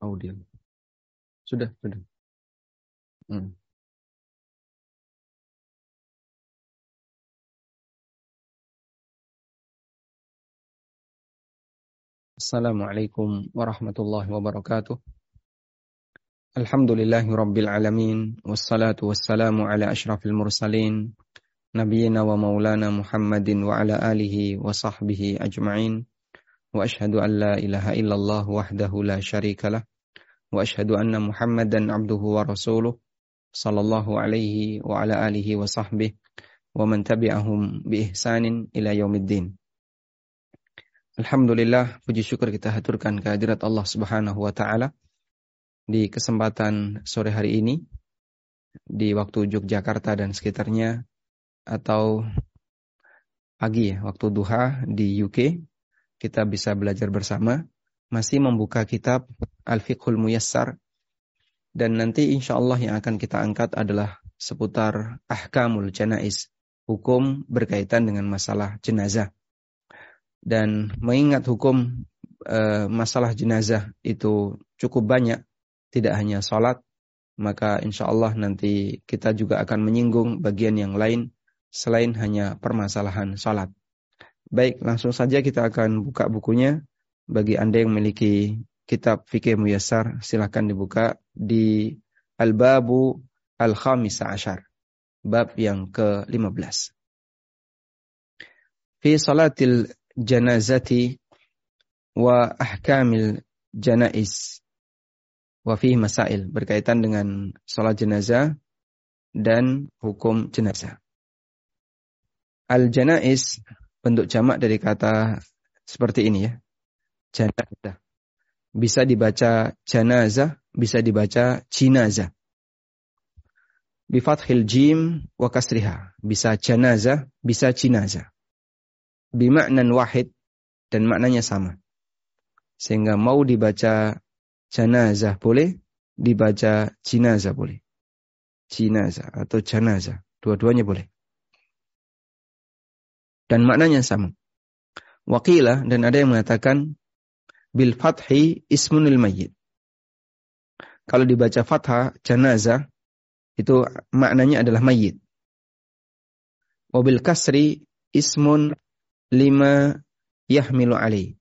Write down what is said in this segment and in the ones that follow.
audio. Sudah, sudah. Hmm. Assalamualaikum warahmatullahi wabarakatuh. Alhamdulillahi rabbil alamin wassalatu wassalamu ala asyrafil mursalin nabiyina wa maulana Muhammadin wa ala alihi wa sahbihi ajma'in la ilaha illallah wahdahu la syarikalah wa ashhadu anna Muhammadan abduhu wa rasuluh. Sallallahu alaihi wa ala alihi wa sahbihi wa man tabi'ahum bi ihsanin ila yaumiddin. Alhamdulillah puji syukur kita haturkan kehadirat Allah Subhanahu wa taala di kesempatan sore hari ini di waktu Yogyakarta dan sekitarnya atau pagi waktu duha di UK, kita bisa belajar bersama, masih membuka kitab Al-Fiqhul Muyassar, dan nanti insya Allah yang akan kita angkat adalah seputar ahkamul janais, hukum berkaitan dengan masalah jenazah. Dan mengingat hukum e, masalah jenazah itu cukup banyak, tidak hanya sholat, maka insya Allah nanti kita juga akan menyinggung bagian yang lain selain hanya permasalahan salat. Baik, langsung saja kita akan buka bukunya. Bagi Anda yang memiliki kitab fikih muyassar, silahkan dibuka di Al-Babu Al-Khamisa Ashar. Bab yang ke-15. Fi salatil janazati wa ahkamil janais wa masail berkaitan dengan salat jenazah dan hukum jenazah. Al-janais bentuk jamak dari kata seperti ini ya. Janazah. Bisa dibaca janazah, bisa dibaca jinazah. Bifathil jim wa kasriha. Bisa janazah, bisa jinazah. Bimaknan wahid dan maknanya sama. Sehingga mau dibaca janazah boleh, dibaca jinazah boleh. Jinazah atau janazah. Dua-duanya boleh dan maknanya sama. Wakilah dan ada yang mengatakan bil fathi ismunil mayyit. Kalau dibaca fathah janazah itu maknanya adalah mayyit. Wabil kasri ismun lima yahmilu alaih.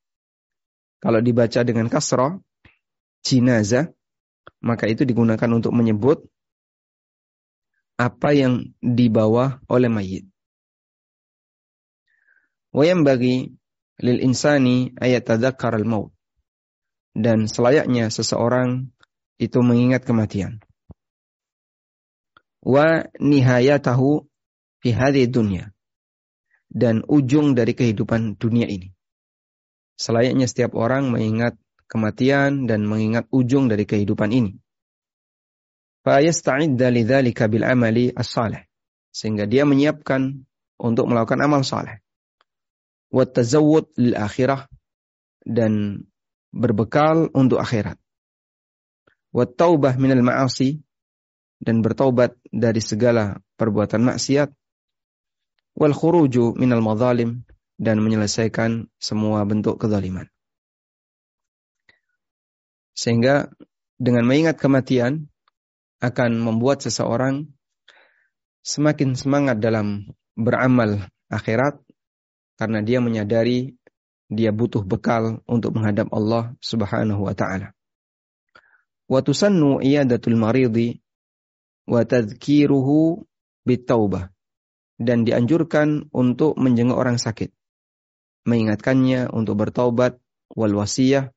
Kalau dibaca dengan kasrah jinazah maka itu digunakan untuk menyebut apa yang dibawa oleh mayit. Wayam bagi lil insani ayat tadakar al maut. Dan selayaknya seseorang itu mengingat kematian. Wa nihayatahu fi hadhi dunya. Dan ujung dari kehidupan dunia ini. Selayaknya setiap orang mengingat kematian dan mengingat ujung dari kehidupan ini. Fa yasta'idda lidzalika bil amali as-salih. Sehingga dia menyiapkan untuk melakukan amal saleh watazawud lil akhirah dan berbekal untuk akhirat. Wattaubah minal ma'asi dan bertaubat dari segala perbuatan maksiat. Wal khuruju minal madzalim dan menyelesaikan semua bentuk kezaliman. Sehingga dengan mengingat kematian akan membuat seseorang semakin semangat dalam beramal akhirat karena dia menyadari dia butuh bekal untuk menghadap Allah Subhanahu wa taala. Wa tusannu iyadatul maridi wa tadhkiruhu bitaubah dan dianjurkan untuk menjenguk orang sakit, mengingatkannya untuk bertaubat wal wasiyah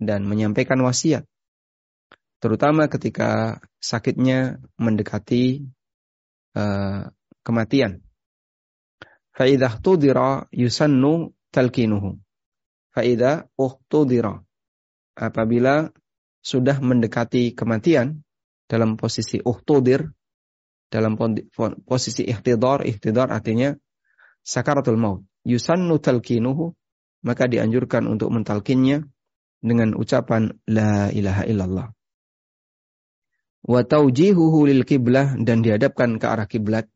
dan menyampaikan wasiat. Terutama ketika sakitnya mendekati uh, kematian. Faidah tudira yusannu talkinuhu. Faidah uhtudira. Apabila sudah mendekati kematian dalam posisi uhtudir, dalam posisi ihtidar, ihtidar artinya sakaratul maut. Yusannu talkinuhu, maka dianjurkan untuk mentalkinnya dengan ucapan la ilaha illallah. Wa taujihuhu lil kiblah dan dihadapkan ke arah kiblat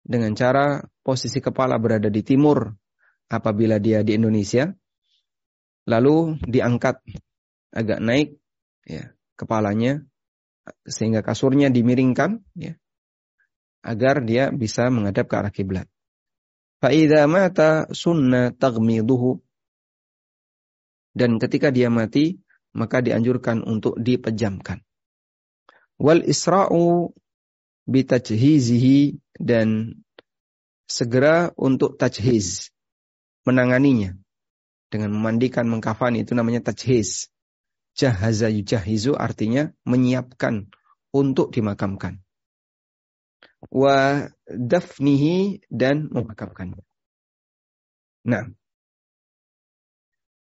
dengan cara posisi kepala berada di timur apabila dia di Indonesia, lalu diangkat agak naik ya, kepalanya sehingga kasurnya dimiringkan ya agar dia bisa menghadap ke arah kiblat. Fa'idha mata sunnah tagmiduhu. Dan ketika dia mati, maka dianjurkan untuk dipejamkan. Wal isra'u bitajhizihi dan segera untuk tajhiz, menanganinya. Dengan memandikan, mengkafani, itu namanya tajhiz. Jahaza yujahizu artinya menyiapkan untuk dimakamkan wa dafnihi dan memakamkannya. Nah,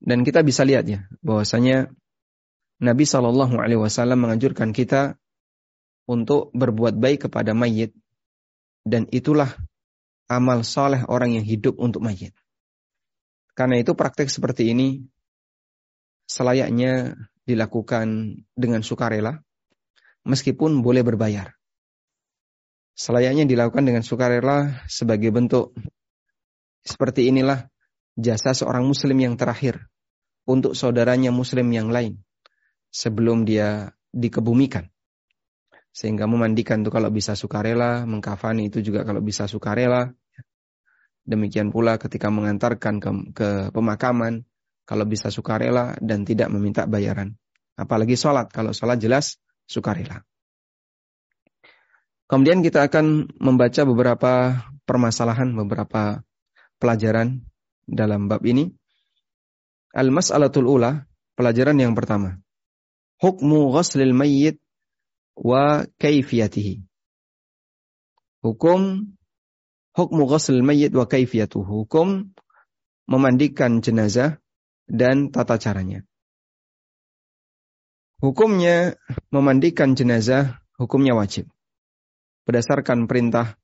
dan kita bisa lihat ya bahwasanya Nabi Shallallahu Alaihi Wasallam menganjurkan kita untuk berbuat baik kepada mayit dan itulah amal soleh orang yang hidup untuk mayit. Karena itu praktek seperti ini selayaknya dilakukan dengan sukarela meskipun boleh berbayar selayaknya dilakukan dengan sukarela sebagai bentuk seperti inilah jasa seorang muslim yang terakhir untuk saudaranya muslim yang lain sebelum dia dikebumikan. Sehingga memandikan itu kalau bisa sukarela, mengkafani itu juga kalau bisa sukarela. Demikian pula ketika mengantarkan ke, ke pemakaman, kalau bisa sukarela dan tidak meminta bayaran. Apalagi sholat, kalau sholat jelas sukarela. Kemudian kita akan membaca beberapa permasalahan, beberapa pelajaran dalam bab ini. Al-mas'alatul ula, pelajaran yang pertama. Hukmu ghaslil mayyit wa kaifiyatihi. Hukum hukmu ghaslil mayyit wa kaifiyatuhu. Hukum memandikan jenazah dan tata caranya. Hukumnya memandikan jenazah hukumnya wajib berdasarkan perintah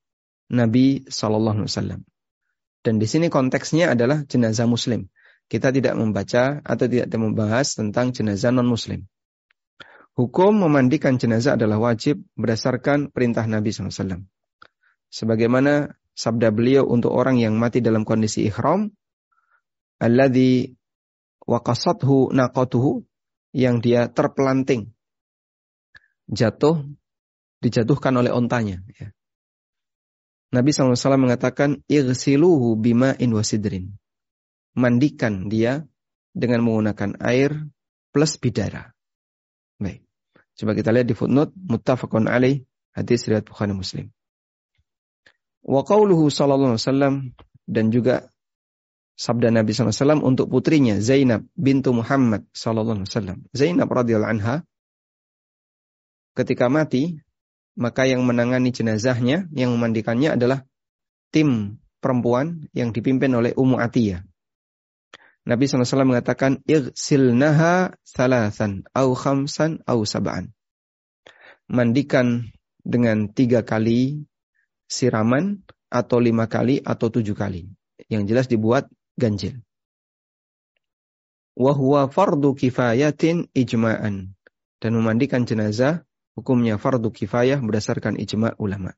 Nabi Shallallahu Alaihi Wasallam. Dan di sini konteksnya adalah jenazah Muslim. Kita tidak membaca atau tidak membahas tentang jenazah non Muslim. Hukum memandikan jenazah adalah wajib berdasarkan perintah Nabi SAW. Sebagaimana sabda beliau untuk orang yang mati dalam kondisi ihram, alladhi waqasathu naqatuhu, yang dia terpelanting, jatuh dijatuhkan oleh ontanya. Ya. Nabi SAW mengatakan, Irsiluhu bima in wasidrin. Mandikan dia dengan menggunakan air plus bidara. Coba kita lihat di footnote, muttafaqun alaih, hadis riwayat Bukhari Muslim. Wa qawluhu sallallahu alaihi wasallam dan juga sabda Nabi SAW untuk putrinya Zainab bintu Muhammad sallallahu alaihi wasallam. Zainab radhiyallahu anha ketika mati maka yang menangani jenazahnya, yang memandikannya adalah tim perempuan yang dipimpin oleh Ummu Atiyah. Nabi SAW mengatakan, Igsilnaha salasan, au khamsan, au sab'an. Mandikan dengan tiga kali siraman, atau lima kali, atau tujuh kali. Yang jelas dibuat ganjil. Wahuwa fardu kifayatin ijma'an. Dan memandikan jenazah hukumnya fardu kifayah berdasarkan ijma ulama.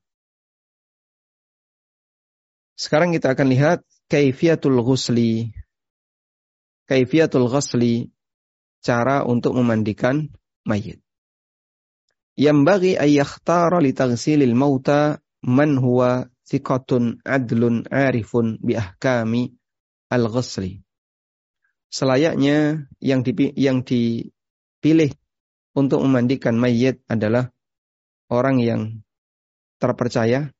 Sekarang kita akan lihat kaifiatul ghusli. Kaifiatul ghusli cara untuk memandikan mayit. Yang bagi ayyakhtara li taghsilil mauta man huwa thiqatun adlun arifun bi ahkami al-ghusli. Selayaknya yang yang dipilih untuk memandikan mayit adalah orang yang terpercaya,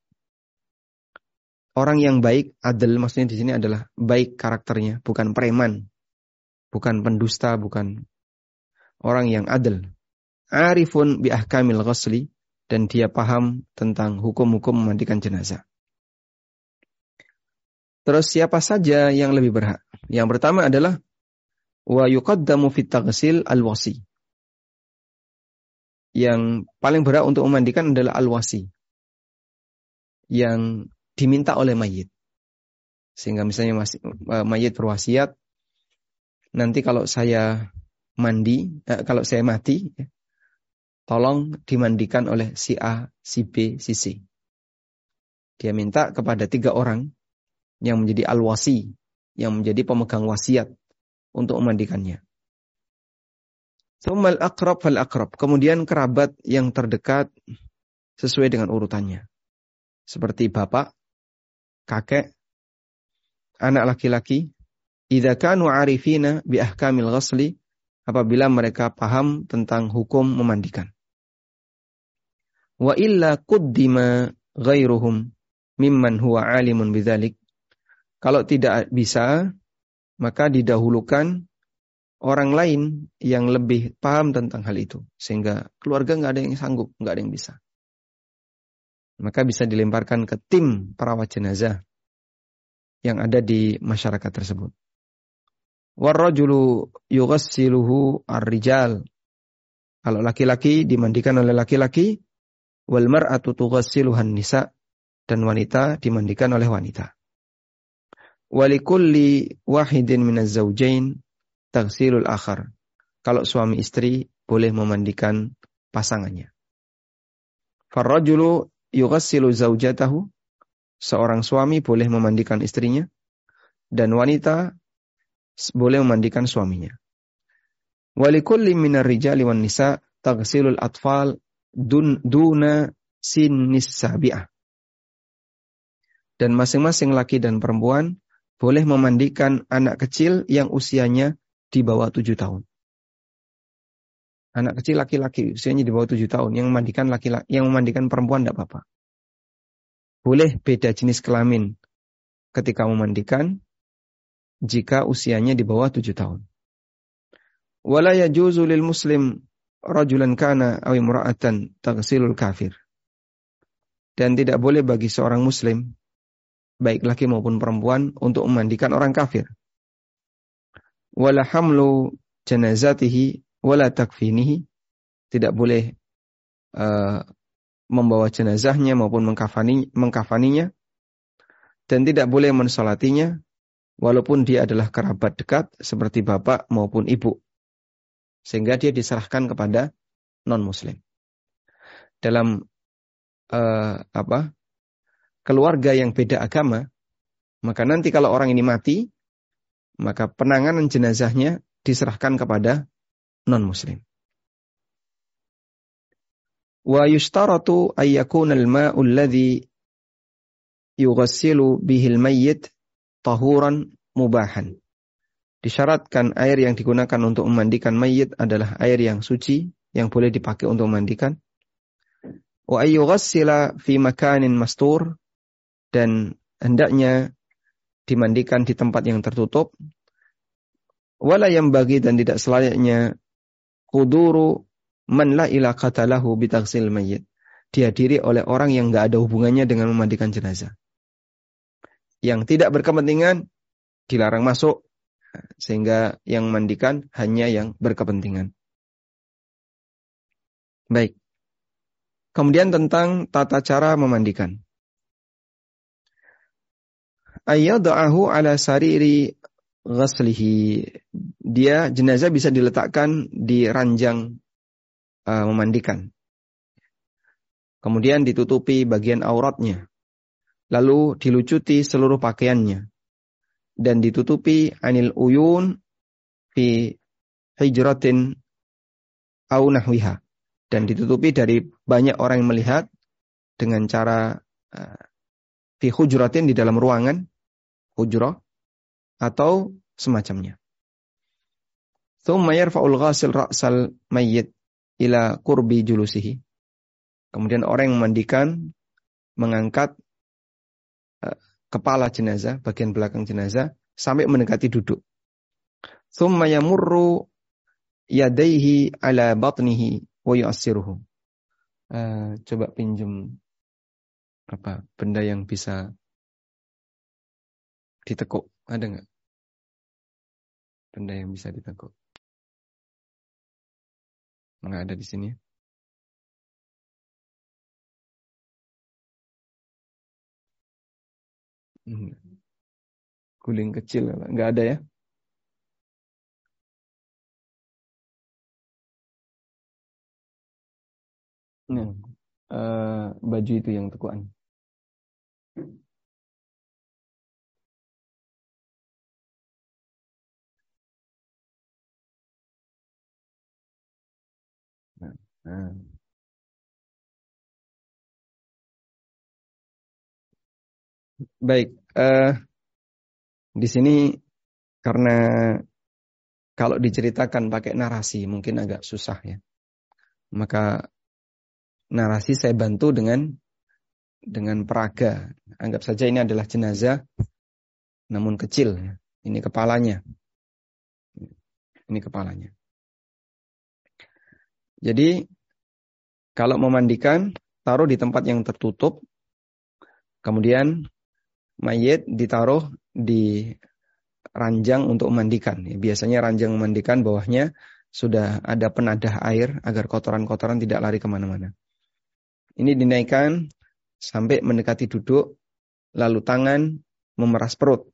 orang yang baik, adil maksudnya di sini adalah baik karakternya, bukan preman, bukan pendusta, bukan orang yang adil. Arifun bi ahkamil ghusli dan dia paham tentang hukum-hukum memandikan jenazah. Terus siapa saja yang lebih berhak? Yang pertama adalah wa yuqaddamu fit taghsil al-wasi yang paling berat untuk memandikan adalah al-wasi. Yang diminta oleh mayit. Sehingga misalnya eh, mayit berwasiat, nanti kalau saya mandi, eh, kalau saya mati, ya, tolong dimandikan oleh si A, si B, si C. Dia minta kepada tiga orang yang menjadi al-wasi, yang menjadi pemegang wasiat untuk memandikannya. Thummal akrab fal akrab. Kemudian kerabat yang terdekat sesuai dengan urutannya. Seperti bapak, kakek, anak laki-laki. Idza kanu arifina bi ahkamil ghasli apabila mereka paham tentang hukum memandikan. Wa illa quddima ghairuhum mimman huwa alimun bidzalik. Kalau tidak bisa, maka didahulukan orang lain yang lebih paham tentang hal itu. Sehingga keluarga nggak ada yang sanggup, nggak ada yang bisa. Maka bisa dilemparkan ke tim perawat jenazah yang ada di masyarakat tersebut. Warrajulu yughassiluhu ar-rijal. Kalau laki-laki dimandikan oleh laki-laki, wal mar'atu tughassiluhan nisa dan wanita dimandikan oleh wanita. Walikulli wahidin minaz zawjain tagsilul akhar. Kalau suami istri boleh memandikan pasangannya. Farrajulu yughassilu zaujatahu. Seorang suami boleh memandikan istrinya. Dan wanita boleh memandikan suaminya. Walikulli minar rijali wan nisa tagsilul atfal dun, duna sinis sabi'ah. Dan masing-masing laki dan perempuan boleh memandikan anak kecil yang usianya di bawah tujuh tahun. Anak kecil laki-laki usianya di bawah tujuh tahun yang memandikan laki-laki yang memandikan perempuan tidak apa-apa. Boleh beda jenis kelamin ketika memandikan jika usianya di bawah tujuh tahun. Wala yajuzu lil muslim rajulan kana aw imra'atan taghsilul kafir. Dan tidak boleh bagi seorang muslim baik laki maupun perempuan untuk memandikan orang kafir. Wala hamlu janazatihi wala takfinihi tidak boleh uh, membawa jenazahnya maupun mengkafani, mengkafaninya dan tidak boleh mensolatinya walaupun dia adalah kerabat dekat seperti bapak maupun ibu sehingga dia diserahkan kepada non muslim dalam uh, apa keluarga yang beda agama, maka nanti kalau orang ini mati, maka penanganan jenazahnya diserahkan kepada non-muslim. Wa yushtaratu ayyakuna al-ma'u alladhi yughassilu bihi al-mayyit tahuran mubahan. Disyaratkan air yang digunakan untuk memandikan mayit adalah air yang suci yang boleh dipakai untuk memandikan. Wa ayyughassila fi makanin mastur dan hendaknya dimandikan di tempat yang tertutup. Wala yang bagi dan tidak selayaknya kuduru man la ilaqata lahu bitaghsil mayyit. Dihadiri oleh orang yang nggak ada hubungannya dengan memandikan jenazah. Yang tidak berkepentingan dilarang masuk sehingga yang memandikan hanya yang berkepentingan. Baik. Kemudian tentang tata cara memandikan ayyadahu ala sariri ghaslihi. Dia jenazah bisa diletakkan di ranjang uh, memandikan. Kemudian ditutupi bagian auratnya. Lalu dilucuti seluruh pakaiannya. Dan ditutupi anil uyun fi hijratin au nahwiha. Dan ditutupi dari banyak orang yang melihat dengan cara uh, fi hujratin di dalam ruangan hujrah atau semacamnya. Thumma yarfa'ul ghasil ra'sal mayyit ila kurbi julusihi. Kemudian orang yang memandikan mengangkat kepala jenazah, bagian belakang jenazah sampai mendekati duduk. Thumma yamurru yadaihi ala batnihi wa yu'assiruhu. Uh, coba pinjam apa benda yang bisa ditekuk? Ada nggak? Benda yang bisa ditekuk? Nggak ada di sini Guling kecil nggak ada ya? Nah, uh, baju itu yang tekuan. Nah, nah. Baik, uh, di sini karena kalau diceritakan pakai narasi mungkin agak susah ya. Maka narasi saya bantu dengan dengan peraga. Anggap saja ini adalah jenazah namun kecil ya. Ini kepalanya. Ini kepalanya. Jadi kalau memandikan taruh di tempat yang tertutup kemudian mayit ditaruh di ranjang untuk memandikan. Biasanya ranjang memandikan bawahnya sudah ada penadah air agar kotoran-kotoran tidak lari ke mana-mana. Ini dinaikkan sampai mendekati duduk, lalu tangan memeras perut.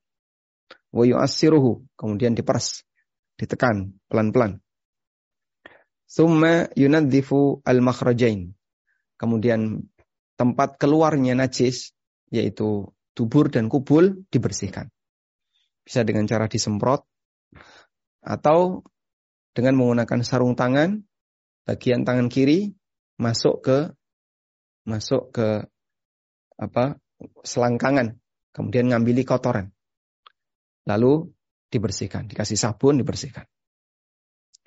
Wayu asiruhu, kemudian diperas, ditekan pelan-pelan. Summa yunadzifu al-makhrajain. Kemudian tempat keluarnya najis, yaitu dubur dan kubul dibersihkan. Bisa dengan cara disemprot atau dengan menggunakan sarung tangan bagian tangan kiri masuk ke masuk ke apa selangkangan kemudian ngambili kotoran. Lalu dibersihkan dikasih sabun dibersihkan.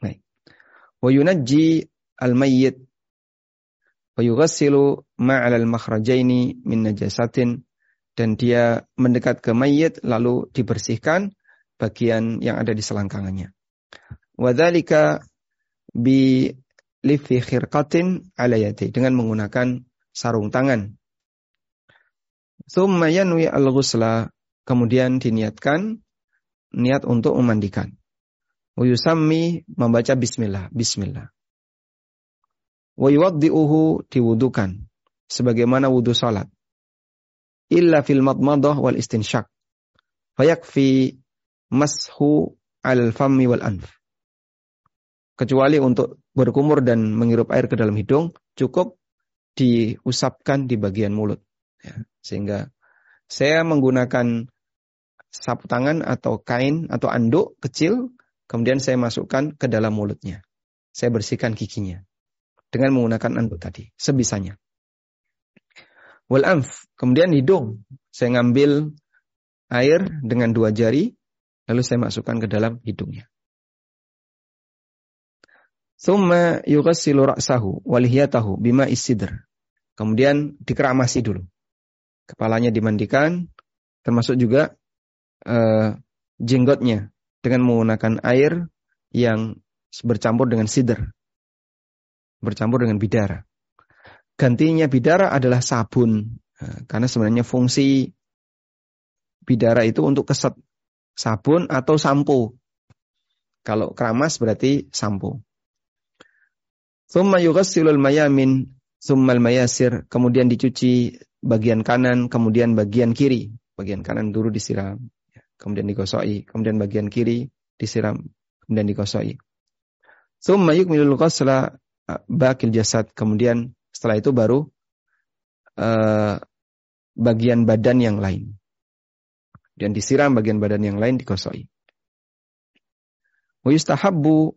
Baik. Wa yunajji al mayyit wa yughassilu ma'al al makhrajaini min najasatin dan dia mendekat ke mayit lalu dibersihkan bagian yang ada di selangkangannya. Wadzalika bi lifi khirqatin ala dengan menggunakan sarung tangan. Tsumma yanwi al-ghusla kemudian diniatkan niat untuk memandikan. Uyusammi membaca bismillah, bismillah. Wa yuwaddi'uhu diwudukan sebagaimana wudu salat illa fil madmadah wal istinsyak. Fayakfi mashu al fami wal anf. Kecuali untuk berkumur dan menghirup air ke dalam hidung, cukup diusapkan di bagian mulut. Ya, sehingga saya menggunakan sapu tangan atau kain atau anduk kecil, kemudian saya masukkan ke dalam mulutnya. Saya bersihkan giginya dengan menggunakan anduk tadi, sebisanya. Wal anf, kemudian hidung. Saya ngambil air dengan dua jari, lalu saya masukkan ke dalam hidungnya. Thumma yughassilu ra'sahu walihiyatahu bima isidr. Kemudian dikeramasi dulu. Kepalanya dimandikan, termasuk juga uh, jenggotnya dengan menggunakan air yang bercampur dengan sidr. Bercampur dengan bidara. Gantinya bidara adalah sabun. Nah, karena sebenarnya fungsi bidara itu untuk keset sabun atau sampo. Kalau keramas berarti sampo. Thumma yughassilul mayamin thummal mayasir. Kemudian dicuci bagian kanan, kemudian bagian kiri. Bagian kanan dulu disiram, kemudian digosoi. Kemudian bagian kiri disiram, kemudian digosoi. Thumma yukmilul ghasla bakil jasad. Kemudian setelah itu baru uh, bagian badan yang lain. Dan disiram bagian badan yang lain dikosoi. Wa yustahabbu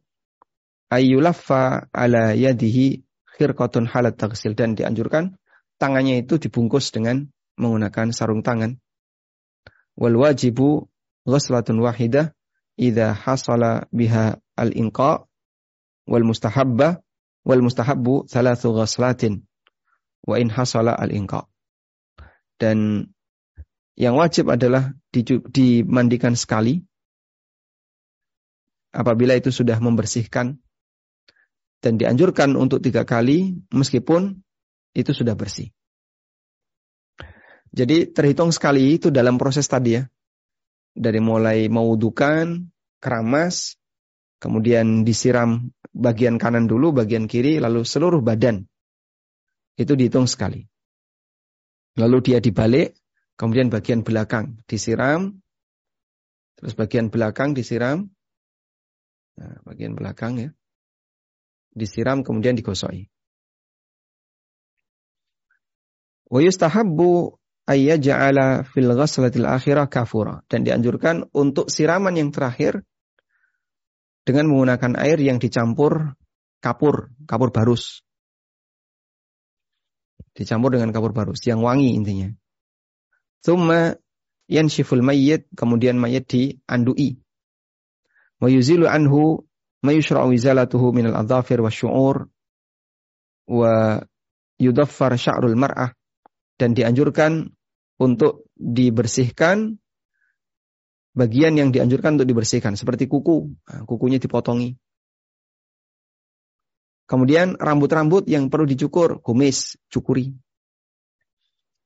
ayyulaffa ala yadihi khirqatun halat taksil dan dianjurkan tangannya itu dibungkus dengan menggunakan sarung tangan. Wal wajibu ghuslatun wahidah idza hasala biha al-inqa wal mustahabba wal mustahabbu thalathu ghaslatin wa in hasala al inqa. Dan yang wajib adalah dimandikan sekali apabila itu sudah membersihkan dan dianjurkan untuk tiga kali meskipun itu sudah bersih. Jadi terhitung sekali itu dalam proses tadi ya. Dari mulai mewudukan, keramas, kemudian disiram bagian kanan dulu, bagian kiri, lalu seluruh badan. Itu dihitung sekali. Lalu dia dibalik, kemudian bagian belakang disiram, terus bagian belakang disiram, nah, bagian belakang ya, disiram kemudian digosoi. Wa yustahabbu ayyaja'ala fil ghaslatil akhirah kafura dan dianjurkan untuk siraman yang terakhir dengan menggunakan air yang dicampur kapur, kapur barus. Dicampur dengan kapur barus yang wangi intinya. Thumma yanshiful mayyit, kemudian mayit diandui. Wa yuzilu anhu ma yushra'u izalatuhu minal adhafir wa syu'ur wa yudaffar sya'rul mar'ah dan dianjurkan untuk dibersihkan bagian yang dianjurkan untuk dibersihkan seperti kuku, nah, kukunya dipotongi. Kemudian rambut-rambut yang perlu dicukur, kumis, cukuri.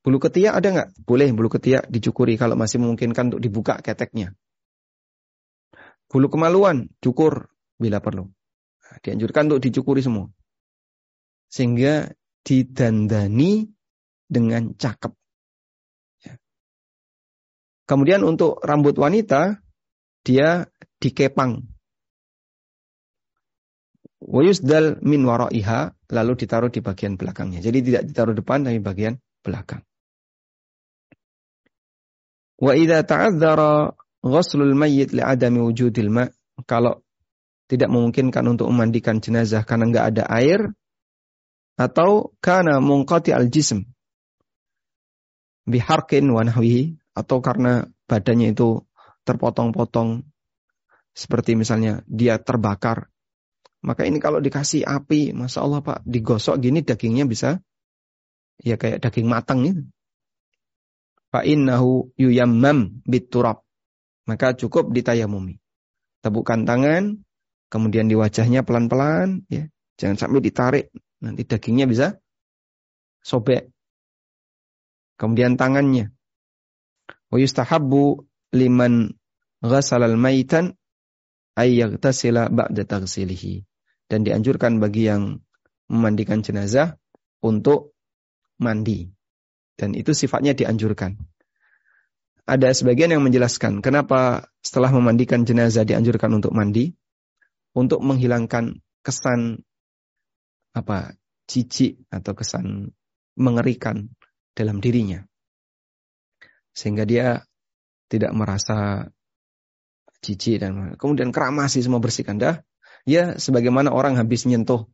Bulu ketiak ada nggak? Boleh bulu ketiak dicukuri kalau masih memungkinkan untuk dibuka keteknya. Bulu kemaluan, cukur bila perlu. Nah, dianjurkan untuk dicukuri semua. Sehingga didandani dengan cakep. Kemudian untuk rambut wanita, dia dikepang. Wayusdal min waro'iha, lalu ditaruh di bagian belakangnya. Jadi tidak ditaruh depan, tapi bagian belakang. Wa idza ta'adzara ghuslul mayyit li'adami wujudil ma' kalau tidak memungkinkan untuk memandikan jenazah karena enggak ada air atau karena munqati al-jism biharkin wa nahwihi atau karena badannya itu terpotong-potong seperti misalnya dia terbakar maka ini kalau dikasih api Masya Allah Pak digosok gini dagingnya bisa ya kayak daging matang itu fa innahu yuyammam biturab. Maka cukup ditayamumi. Tepukkan tangan, kemudian di wajahnya pelan-pelan, ya. Jangan sampai ditarik, nanti dagingnya bisa sobek. Kemudian tangannya. Wa yustahabbu liman ghasalal maitan ayyagtasila ba'da taghsilihi. Dan dianjurkan bagi yang memandikan jenazah untuk mandi. Dan itu sifatnya dianjurkan. Ada sebagian yang menjelaskan kenapa setelah memandikan jenazah dianjurkan untuk mandi untuk menghilangkan kesan apa cici atau kesan mengerikan dalam dirinya. Sehingga dia tidak merasa cici dan kemudian keramasi semua bersihkan dah. Ya sebagaimana orang habis nyentuh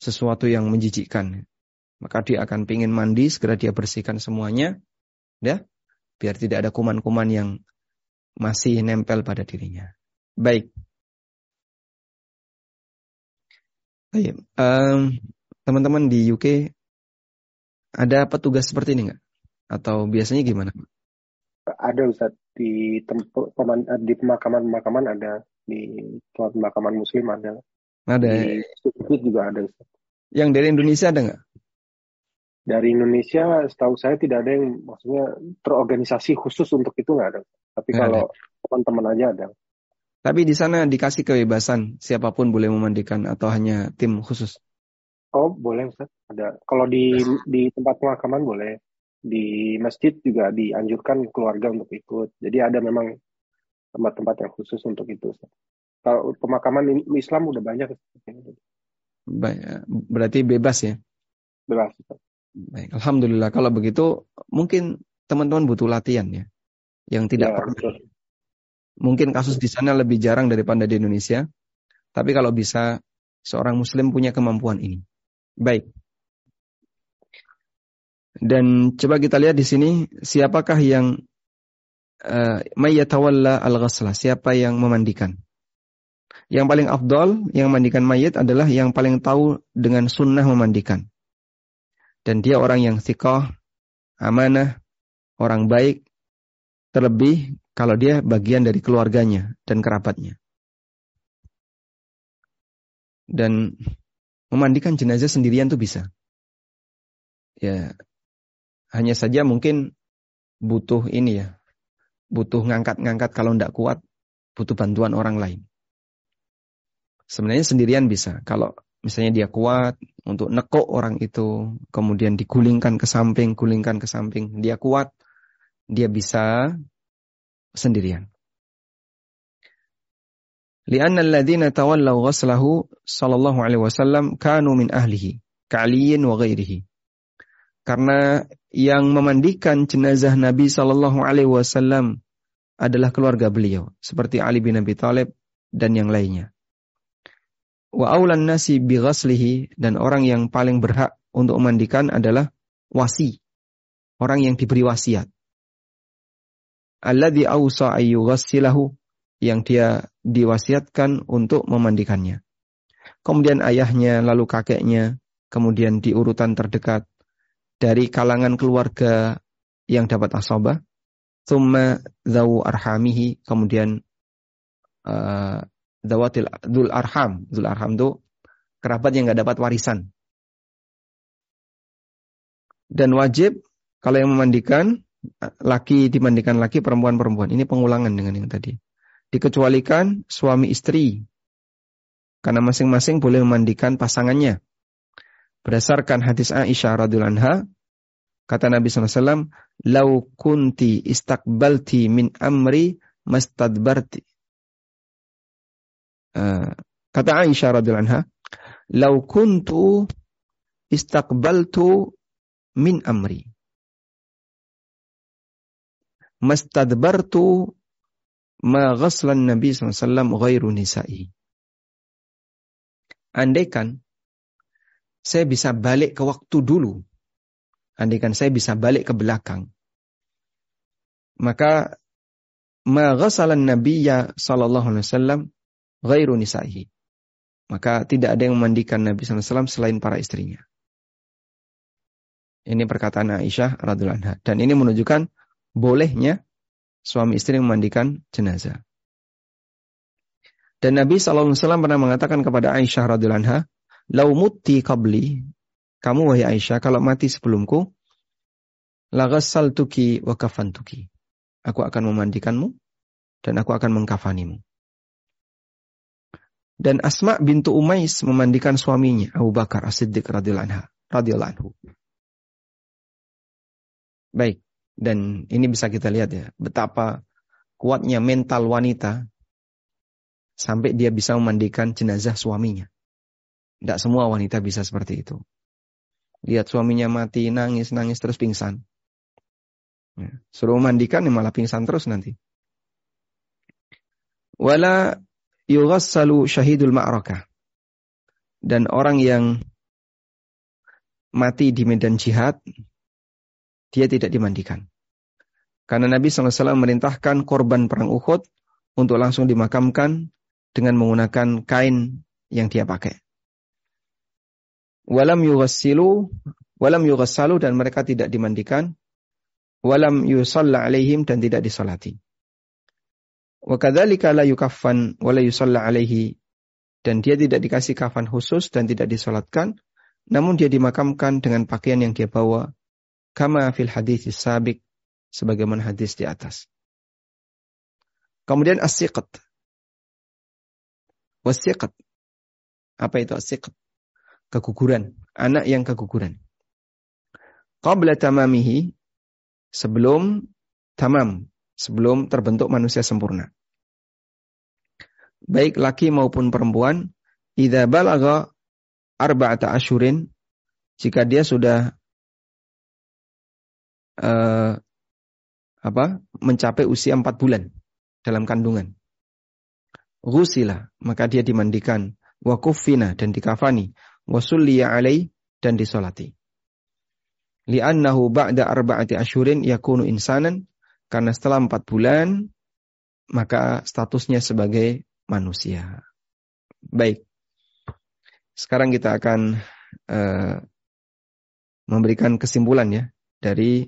sesuatu yang menjijikkan maka dia akan pingin mandi, segera dia bersihkan semuanya, ya, biar tidak ada kuman-kuman yang masih nempel pada dirinya. Baik. Baik. Teman-teman di UK ada petugas seperti ini nggak? Atau biasanya gimana? Ada Ustaz di tempat di pemakaman-pemakaman ada di tempat pemakaman muslim ada. Ada. Di juga ada Ustaz. Yang dari Indonesia ada nggak? dari Indonesia setahu saya tidak ada yang maksudnya terorganisasi khusus untuk itu nggak ada. Tapi nggak kalau teman-teman aja ada. Tapi di sana dikasih kebebasan siapa pun boleh memandikan atau hanya tim khusus? Oh boleh Ustaz. Ada. Kalau di di tempat pemakaman boleh. Di masjid juga dianjurkan keluarga untuk ikut. Jadi ada memang tempat-tempat yang khusus untuk itu. Kalau pemakaman Islam udah banyak. Berarti bebas ya? Bebas. Baik, alhamdulillah. Kalau begitu mungkin teman-teman butuh latihan ya, yang tidak ya, pernah. Betul. Mungkin kasus di sana lebih jarang daripada di Indonesia, tapi kalau bisa seorang Muslim punya kemampuan ini. Baik. Dan coba kita lihat di sini siapakah yang uh, al-ghasla, siapa yang memandikan. Yang paling afdol yang memandikan mayat adalah yang paling tahu dengan sunnah memandikan dan dia orang yang sikoh, amanah, orang baik, terlebih kalau dia bagian dari keluarganya dan kerabatnya. Dan memandikan jenazah sendirian tuh bisa. Ya, hanya saja mungkin butuh ini ya, butuh ngangkat-ngangkat kalau tidak kuat, butuh bantuan orang lain. Sebenarnya sendirian bisa. Kalau misalnya dia kuat untuk nekuk orang itu, kemudian digulingkan ke samping, gulingkan ke samping, dia kuat, dia bisa sendirian. Lianna alladhina tawallaw ghaslahu sallallahu alaihi wasallam kanu min ahlihi ka'aliyin wa ghairihi. Karena yang memandikan jenazah Nabi sallallahu alaihi wasallam adalah keluarga beliau seperti Ali bin Abi Thalib dan yang lainnya. Wa aulan nasi bighaslihi dan orang yang paling berhak untuk memandikan adalah wasi. Orang yang diberi wasiat. Alladhi awsa ayyughassilahu yang dia diwasiatkan untuk memandikannya. Kemudian ayahnya, lalu kakeknya, kemudian di urutan terdekat dari kalangan keluarga yang dapat asabah, thumma dhawu arhamihi, kemudian uh, Dawatil Dul Arham. Dul Arham itu kerabat yang nggak dapat warisan. Dan wajib kalau yang memandikan laki dimandikan laki, perempuan perempuan. Ini pengulangan dengan yang tadi. Dikecualikan suami istri. Karena masing-masing boleh memandikan pasangannya. Berdasarkan hadis Aisyah radhiyallahu anha, kata Nabi SAW, "Lau kunti istakbalti min amri mastadbarti Eh, kata Aisyah radhiyallahu anha, "Lau kuntu istaqbaltu min amri." Mastadbartu ma ghaslan Nabi SAW ghairu nisa'i. Andaikan saya bisa balik ke waktu dulu. Andaikan saya bisa balik ke belakang. Maka ma ghasalan Nabi ya sallallahu alaihi wasallam ghairu. Maka tidak ada yang memandikan Nabi SAW selain para istrinya. Ini perkataan Aisyah radhiallahu anha. Dan ini menunjukkan bolehnya suami istri memandikan jenazah. Dan Nabi SAW pernah mengatakan kepada Aisyah radhiallahu anha, Lau muti qabli, kamu wahai Aisyah, kalau mati sebelumku, lagasal tuki wa tuki. Aku akan memandikanmu dan aku akan mengkafanimu. Dan Asma bintu Umais memandikan suaminya Abu Bakar As-Siddiq radhiyallahu anhu. Baik, dan ini bisa kita lihat ya, betapa kuatnya mental wanita sampai dia bisa memandikan jenazah suaminya. Tidak semua wanita bisa seperti itu. Lihat suaminya mati, nangis, nangis terus pingsan. Ya, suruh memandikan ya malah pingsan terus nanti. Wala yughassalu syahidul ma'rakah. Dan orang yang mati di medan jihad, dia tidak dimandikan. Karena Nabi SAW merintahkan korban perang Uhud untuk langsung dimakamkan dengan menggunakan kain yang dia pakai. Walam yughassilu, walam yughassalu dan mereka tidak dimandikan. Walam yusalla alaihim dan tidak disolati. Wa kadzalika la yukaffan wa la yusalla alaihi dan dia tidak dikasih kafan khusus dan tidak disolatkan, namun dia dimakamkan dengan pakaian yang dia bawa, kama fil hadis sabik, sebagaimana hadis di atas. Kemudian as-siqat. Was-siqat. Apa itu as-siqat? Keguguran. Anak yang keguguran. Qabla tamamihi, sebelum tamam, sebelum terbentuk manusia sempurna. Baik laki maupun perempuan, idza balagha arba'ata asyurin, jika dia sudah uh, apa? mencapai usia empat bulan dalam kandungan. Ghusila, maka dia dimandikan, wa kuffina dan dikafani, wa sulliya alai dan disolati. Li'annahu ba'da arba'ati asyurin yakunu insanan karena setelah empat bulan, maka statusnya sebagai manusia. Baik. Sekarang kita akan uh, memberikan kesimpulan ya dari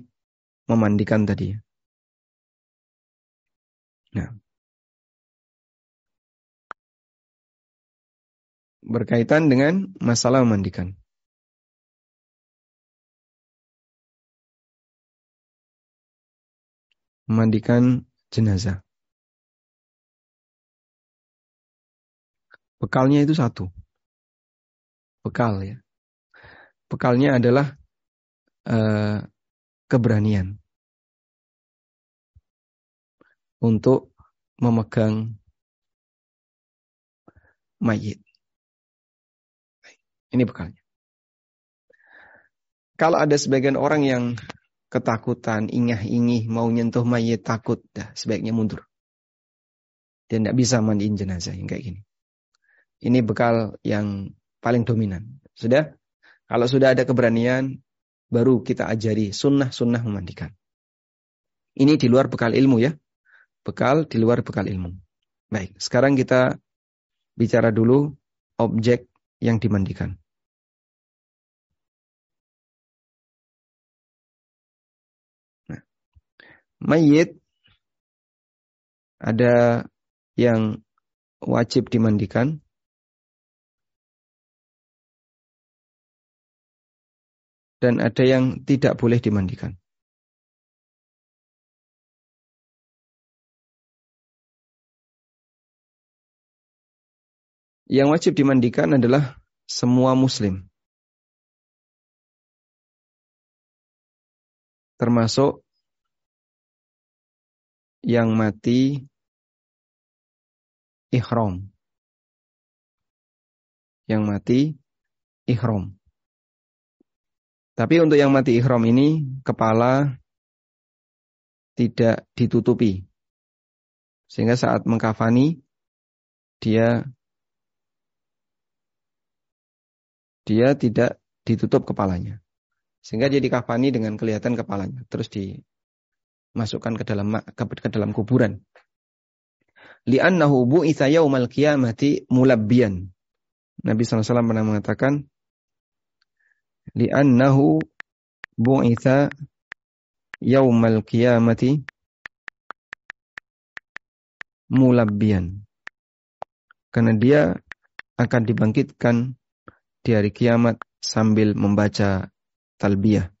memandikan tadi. Nah. Berkaitan dengan masalah memandikan. memandikan jenazah. Bekalnya itu satu. Bekal ya. Bekalnya adalah uh, keberanian untuk memegang mayit. Ini bekalnya. Kalau ada sebagian orang yang ketakutan, ingah-ingih, mau nyentuh mayat takut, dah sebaiknya mundur. Dia tidak bisa mandiin jenazah yang kayak gini. Ini bekal yang paling dominan. Sudah? Kalau sudah ada keberanian, baru kita ajari sunnah-sunnah memandikan. Ini di luar bekal ilmu ya. Bekal di luar bekal ilmu. Baik, sekarang kita bicara dulu objek yang dimandikan. Mayit ada yang wajib dimandikan. Dan ada yang tidak boleh dimandikan. Yang wajib dimandikan adalah semua muslim. Termasuk yang mati ihram. Yang mati ihram. Tapi untuk yang mati ihram ini kepala tidak ditutupi. Sehingga saat mengkafani dia dia tidak ditutup kepalanya. Sehingga dia dikafani dengan kelihatan kepalanya. Terus dimasukkan ke dalam ke, dalam kuburan. Li'annahu bu'itha yaumal qiyamati mulabbiyan. Nabi SAW pernah mengatakan, Li'annahu bu'itha yaumal qiyamati mulabbiyan. Karena dia akan dibangkitkan di hari kiamat sambil membaca talbiyah.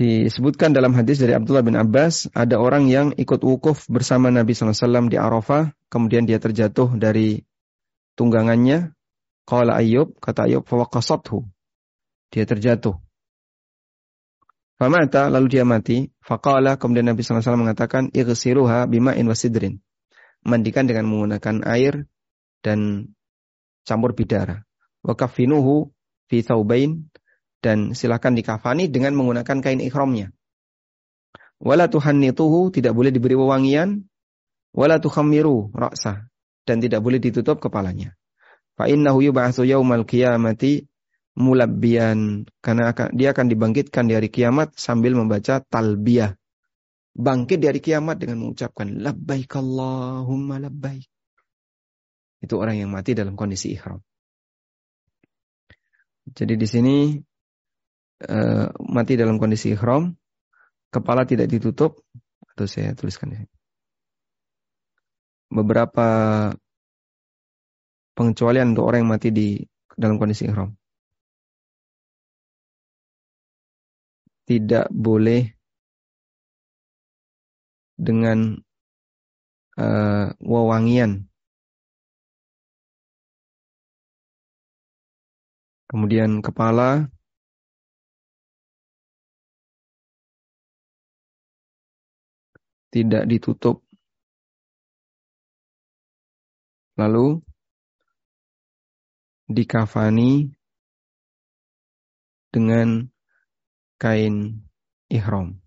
Disebutkan dalam hadis dari Abdullah bin Abbas, ada orang yang ikut wukuf bersama Nabi SAW di Arafah, kemudian dia terjatuh dari tunggangannya. Qala Ayyub, kata Ayyub, fawaqasathu. Dia terjatuh. Famata, lalu dia mati. Faqala, kemudian Nabi SAW mengatakan, Ighsiruha bima'in wasidrin mandikan dengan menggunakan air dan campur bidara. Wa kafinuhu fi thawbain dan silakan dikafani dengan menggunakan kain ikhramnya. Wala tuhannituhu tidak boleh diberi wewangian, wala tukhammiru ra'sah dan tidak boleh ditutup kepalanya. Fa innahu yub'atsu yaumal qiyamati mulabbiyan karena akan, dia akan dibangkitkan di hari kiamat sambil membaca talbiyah bangkit dari kiamat dengan mengucapkan labbaik Allahumma labbaik. Itu orang yang mati dalam kondisi ihram. Jadi di sini uh, mati dalam kondisi ihram, kepala tidak ditutup atau saya tuliskan ini. Beberapa pengecualian untuk orang yang mati di dalam kondisi ihram. Tidak boleh dengan uh, wewangian. Kemudian kepala tidak ditutup. Lalu dikafani dengan kain ihram.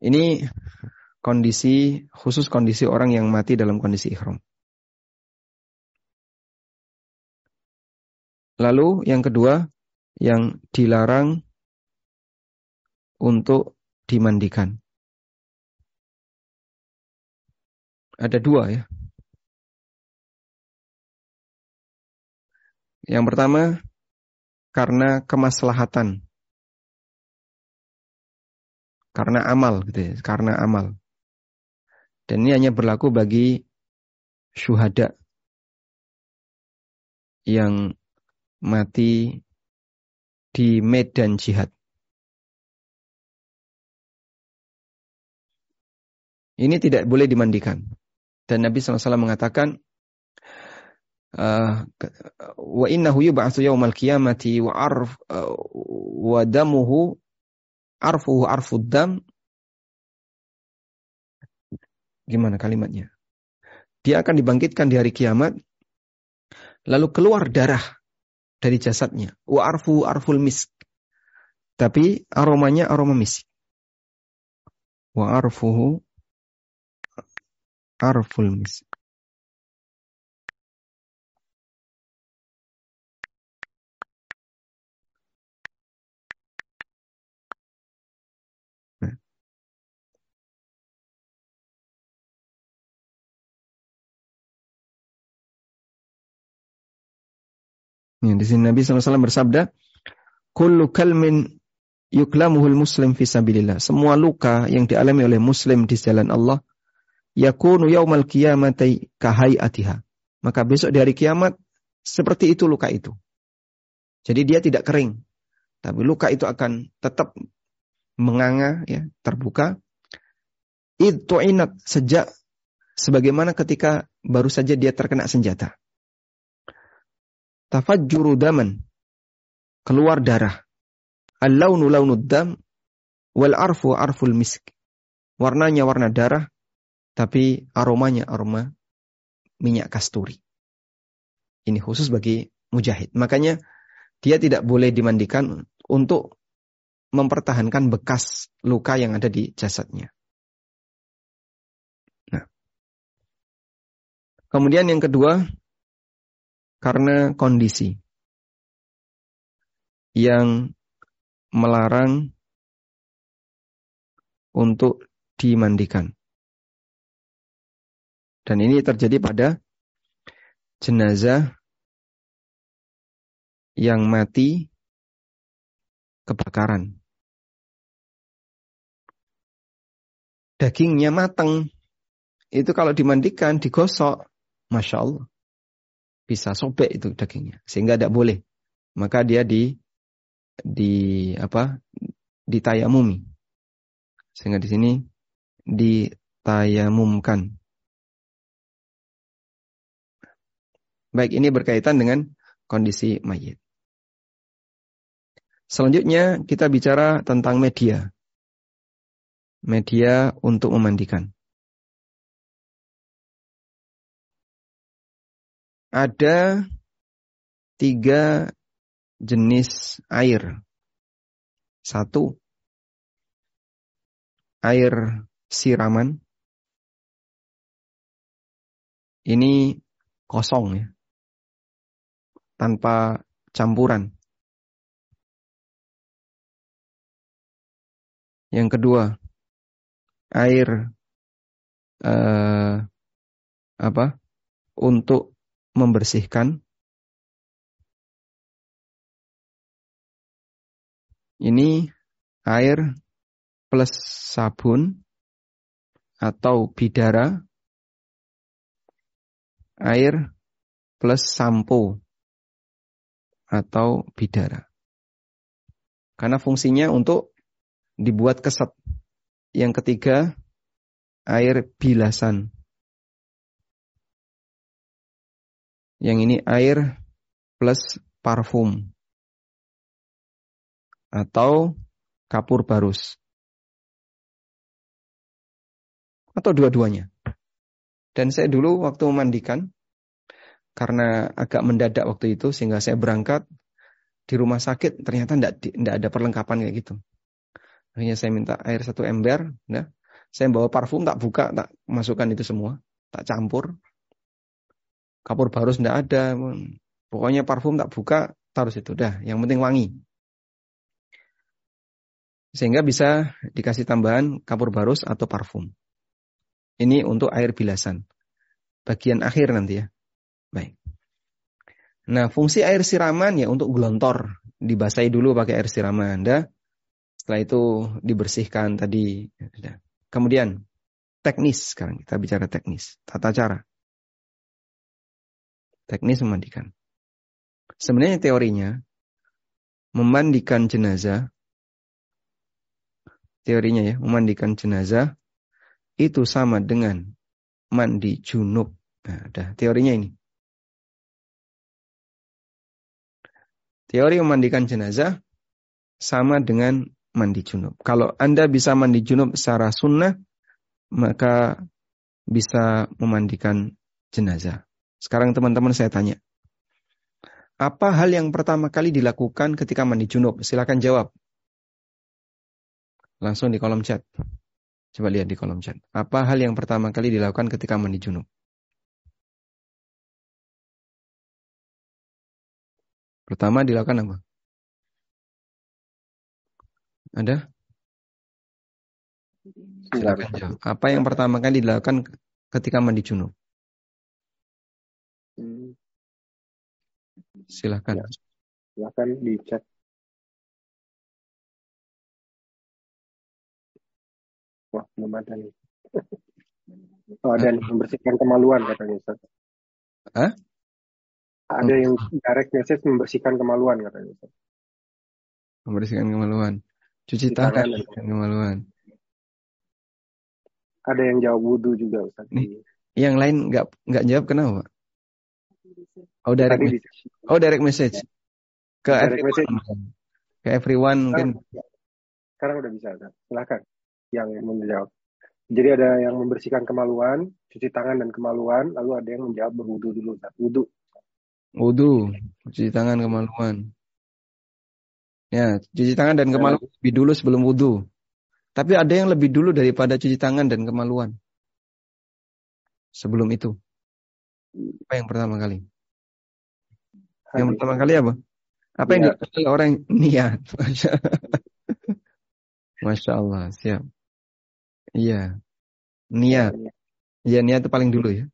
Ini kondisi khusus kondisi orang yang mati dalam kondisi ihram. Lalu yang kedua yang dilarang untuk dimandikan. Ada dua ya. Yang pertama karena kemaslahatan karena amal gitu ya, karena amal. Dan ini hanya berlaku bagi syuhada yang mati di medan jihad. Ini tidak boleh dimandikan. Dan Nabi SAW mengatakan, uh, wa innahu yub'atsu yaumal qiyamati wa arf uh, wa damuhu arfuhu arfuddam gimana kalimatnya? Dia akan dibangkitkan di hari kiamat lalu keluar darah dari jasadnya. Wa arfu arful misk. Tapi aromanya aroma misk. wa arfuhu arful misk. Ya, di sini Nabi SAW bersabda, Kullu kalmin yuklamuhul muslim fisabilillah. Semua luka yang dialami oleh muslim di jalan Allah, yakunu yaumal qiyamati kahayatiha. Maka besok di hari kiamat, seperti itu luka itu. Jadi dia tidak kering. Tapi luka itu akan tetap menganga, ya, terbuka. Itu inat sejak sebagaimana ketika baru saja dia terkena senjata tafajjuru daman. Keluar darah. Al-launu launud dam wal arfu arful misk. Warnanya warna darah tapi aromanya aroma minyak kasturi. Ini khusus bagi mujahid. Makanya dia tidak boleh dimandikan untuk mempertahankan bekas luka yang ada di jasadnya. Nah. Kemudian yang kedua, karena kondisi yang melarang untuk dimandikan. Dan ini terjadi pada jenazah yang mati kebakaran. Dagingnya matang. Itu kalau dimandikan, digosok. Masya Allah bisa sobek itu dagingnya sehingga tidak boleh maka dia di di apa ditayamumi sehingga di sini ditayamumkan baik ini berkaitan dengan kondisi mayit selanjutnya kita bicara tentang media media untuk memandikan ada tiga jenis air. Satu, air siraman. Ini kosong ya. Tanpa campuran. Yang kedua, air eh, apa? Untuk membersihkan. Ini air plus sabun atau bidara. Air plus sampo atau bidara. Karena fungsinya untuk dibuat keset. Yang ketiga, air bilasan. Yang ini air plus parfum. Atau kapur barus. Atau dua-duanya. Dan saya dulu waktu memandikan, karena agak mendadak waktu itu, sehingga saya berangkat di rumah sakit, ternyata tidak ada perlengkapan kayak gitu. Akhirnya saya minta air satu ember, nah, saya bawa parfum, tak buka, tak masukkan itu semua, tak campur, kapur barus tidak ada. Pokoknya parfum tak buka, taruh situ. Dah, yang penting wangi. Sehingga bisa dikasih tambahan kapur barus atau parfum. Ini untuk air bilasan. Bagian akhir nanti ya. Baik. Nah, fungsi air siraman ya untuk gelontor. Dibasahi dulu pakai air siraman. Dah. Setelah itu dibersihkan tadi. Kemudian teknis sekarang kita bicara teknis, tata cara teknis memandikan. Sebenarnya teorinya memandikan jenazah teorinya ya, memandikan jenazah itu sama dengan mandi junub. Nah, ada teorinya ini. Teori memandikan jenazah sama dengan mandi junub. Kalau Anda bisa mandi junub secara sunnah, maka bisa memandikan jenazah. Sekarang teman-teman saya tanya. Apa hal yang pertama kali dilakukan ketika mandi junub? Silakan jawab. Langsung di kolom chat. Coba lihat di kolom chat. Apa hal yang pertama kali dilakukan ketika mandi junub? Pertama dilakukan apa? Ada? Silakan jawab. Apa yang pertama kali dilakukan ketika mandi junub? Hmm. Silakan. Ya. Silakan di chat. Wah, belum ada nih. Oh, ada yang membersihkan kemaluan katanya Ustaz. Hah? Ada yang direct message membersihkan kemaluan katanya Ustaz. Membersihkan kemaluan. Cuci tangan membersihkan kemaluan. Ada yang jawab wudhu juga Ustaz. Nih, yang lain nggak nggak jawab kenapa? Oh direct message. Oh direct message. Ke direct everyone. Message. Ke everyone mungkin. Sekarang udah bisa, silakan yang menjawab. Jadi ada yang membersihkan kemaluan, cuci tangan dan kemaluan, lalu ada yang menjawab berwudu dulu. Wudu. Wudu, cuci tangan kemaluan. Ya, cuci tangan dan kemaluan ya. lebih dulu sebelum wudu. Tapi ada yang lebih dulu daripada cuci tangan dan kemaluan. Sebelum itu. Apa yang pertama kali? Yang pertama kali apa? Apa yang dilakukan orang niat? Masya Allah, siap. Iya. Niat. Iya, niat itu paling dulu ya.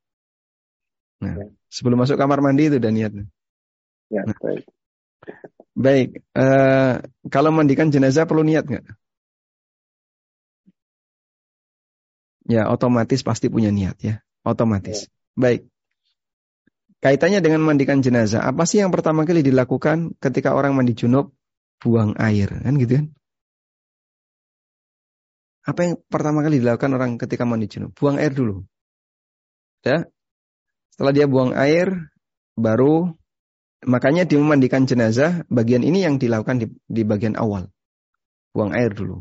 Nah, ya. Sebelum masuk kamar mandi itu udah niatnya. Ya, nah. baik. Baik, uh, kalau mandikan jenazah perlu niat nggak? Ya, otomatis pasti punya niat ya, otomatis. Ya. Baik. Kaitannya dengan mandikan jenazah, apa sih yang pertama kali dilakukan ketika orang mandi junub? Buang air, kan gitu kan? Apa yang pertama kali dilakukan orang ketika mandi junub? Buang air dulu. Ya. Setelah dia buang air, baru makanya di memandikan jenazah, bagian ini yang dilakukan di, di bagian awal. Buang air dulu.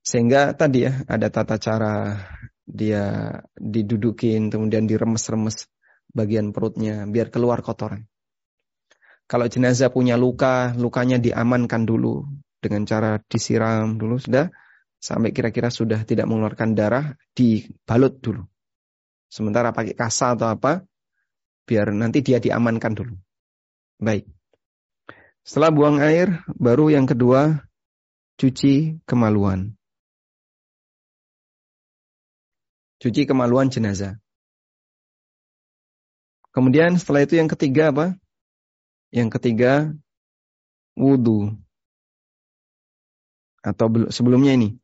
Sehingga tadi ya, ada tata cara dia didudukin, kemudian diremes-remes bagian perutnya, biar keluar kotoran. Kalau jenazah punya luka, lukanya diamankan dulu dengan cara disiram dulu sudah sampai kira-kira sudah tidak mengeluarkan darah dibalut dulu. Sementara pakai kasa atau apa biar nanti dia diamankan dulu. Baik. Setelah buang air, baru yang kedua cuci kemaluan. Cuci kemaluan jenazah. Kemudian setelah itu yang ketiga apa? Yang ketiga wudhu atau sebelumnya ini.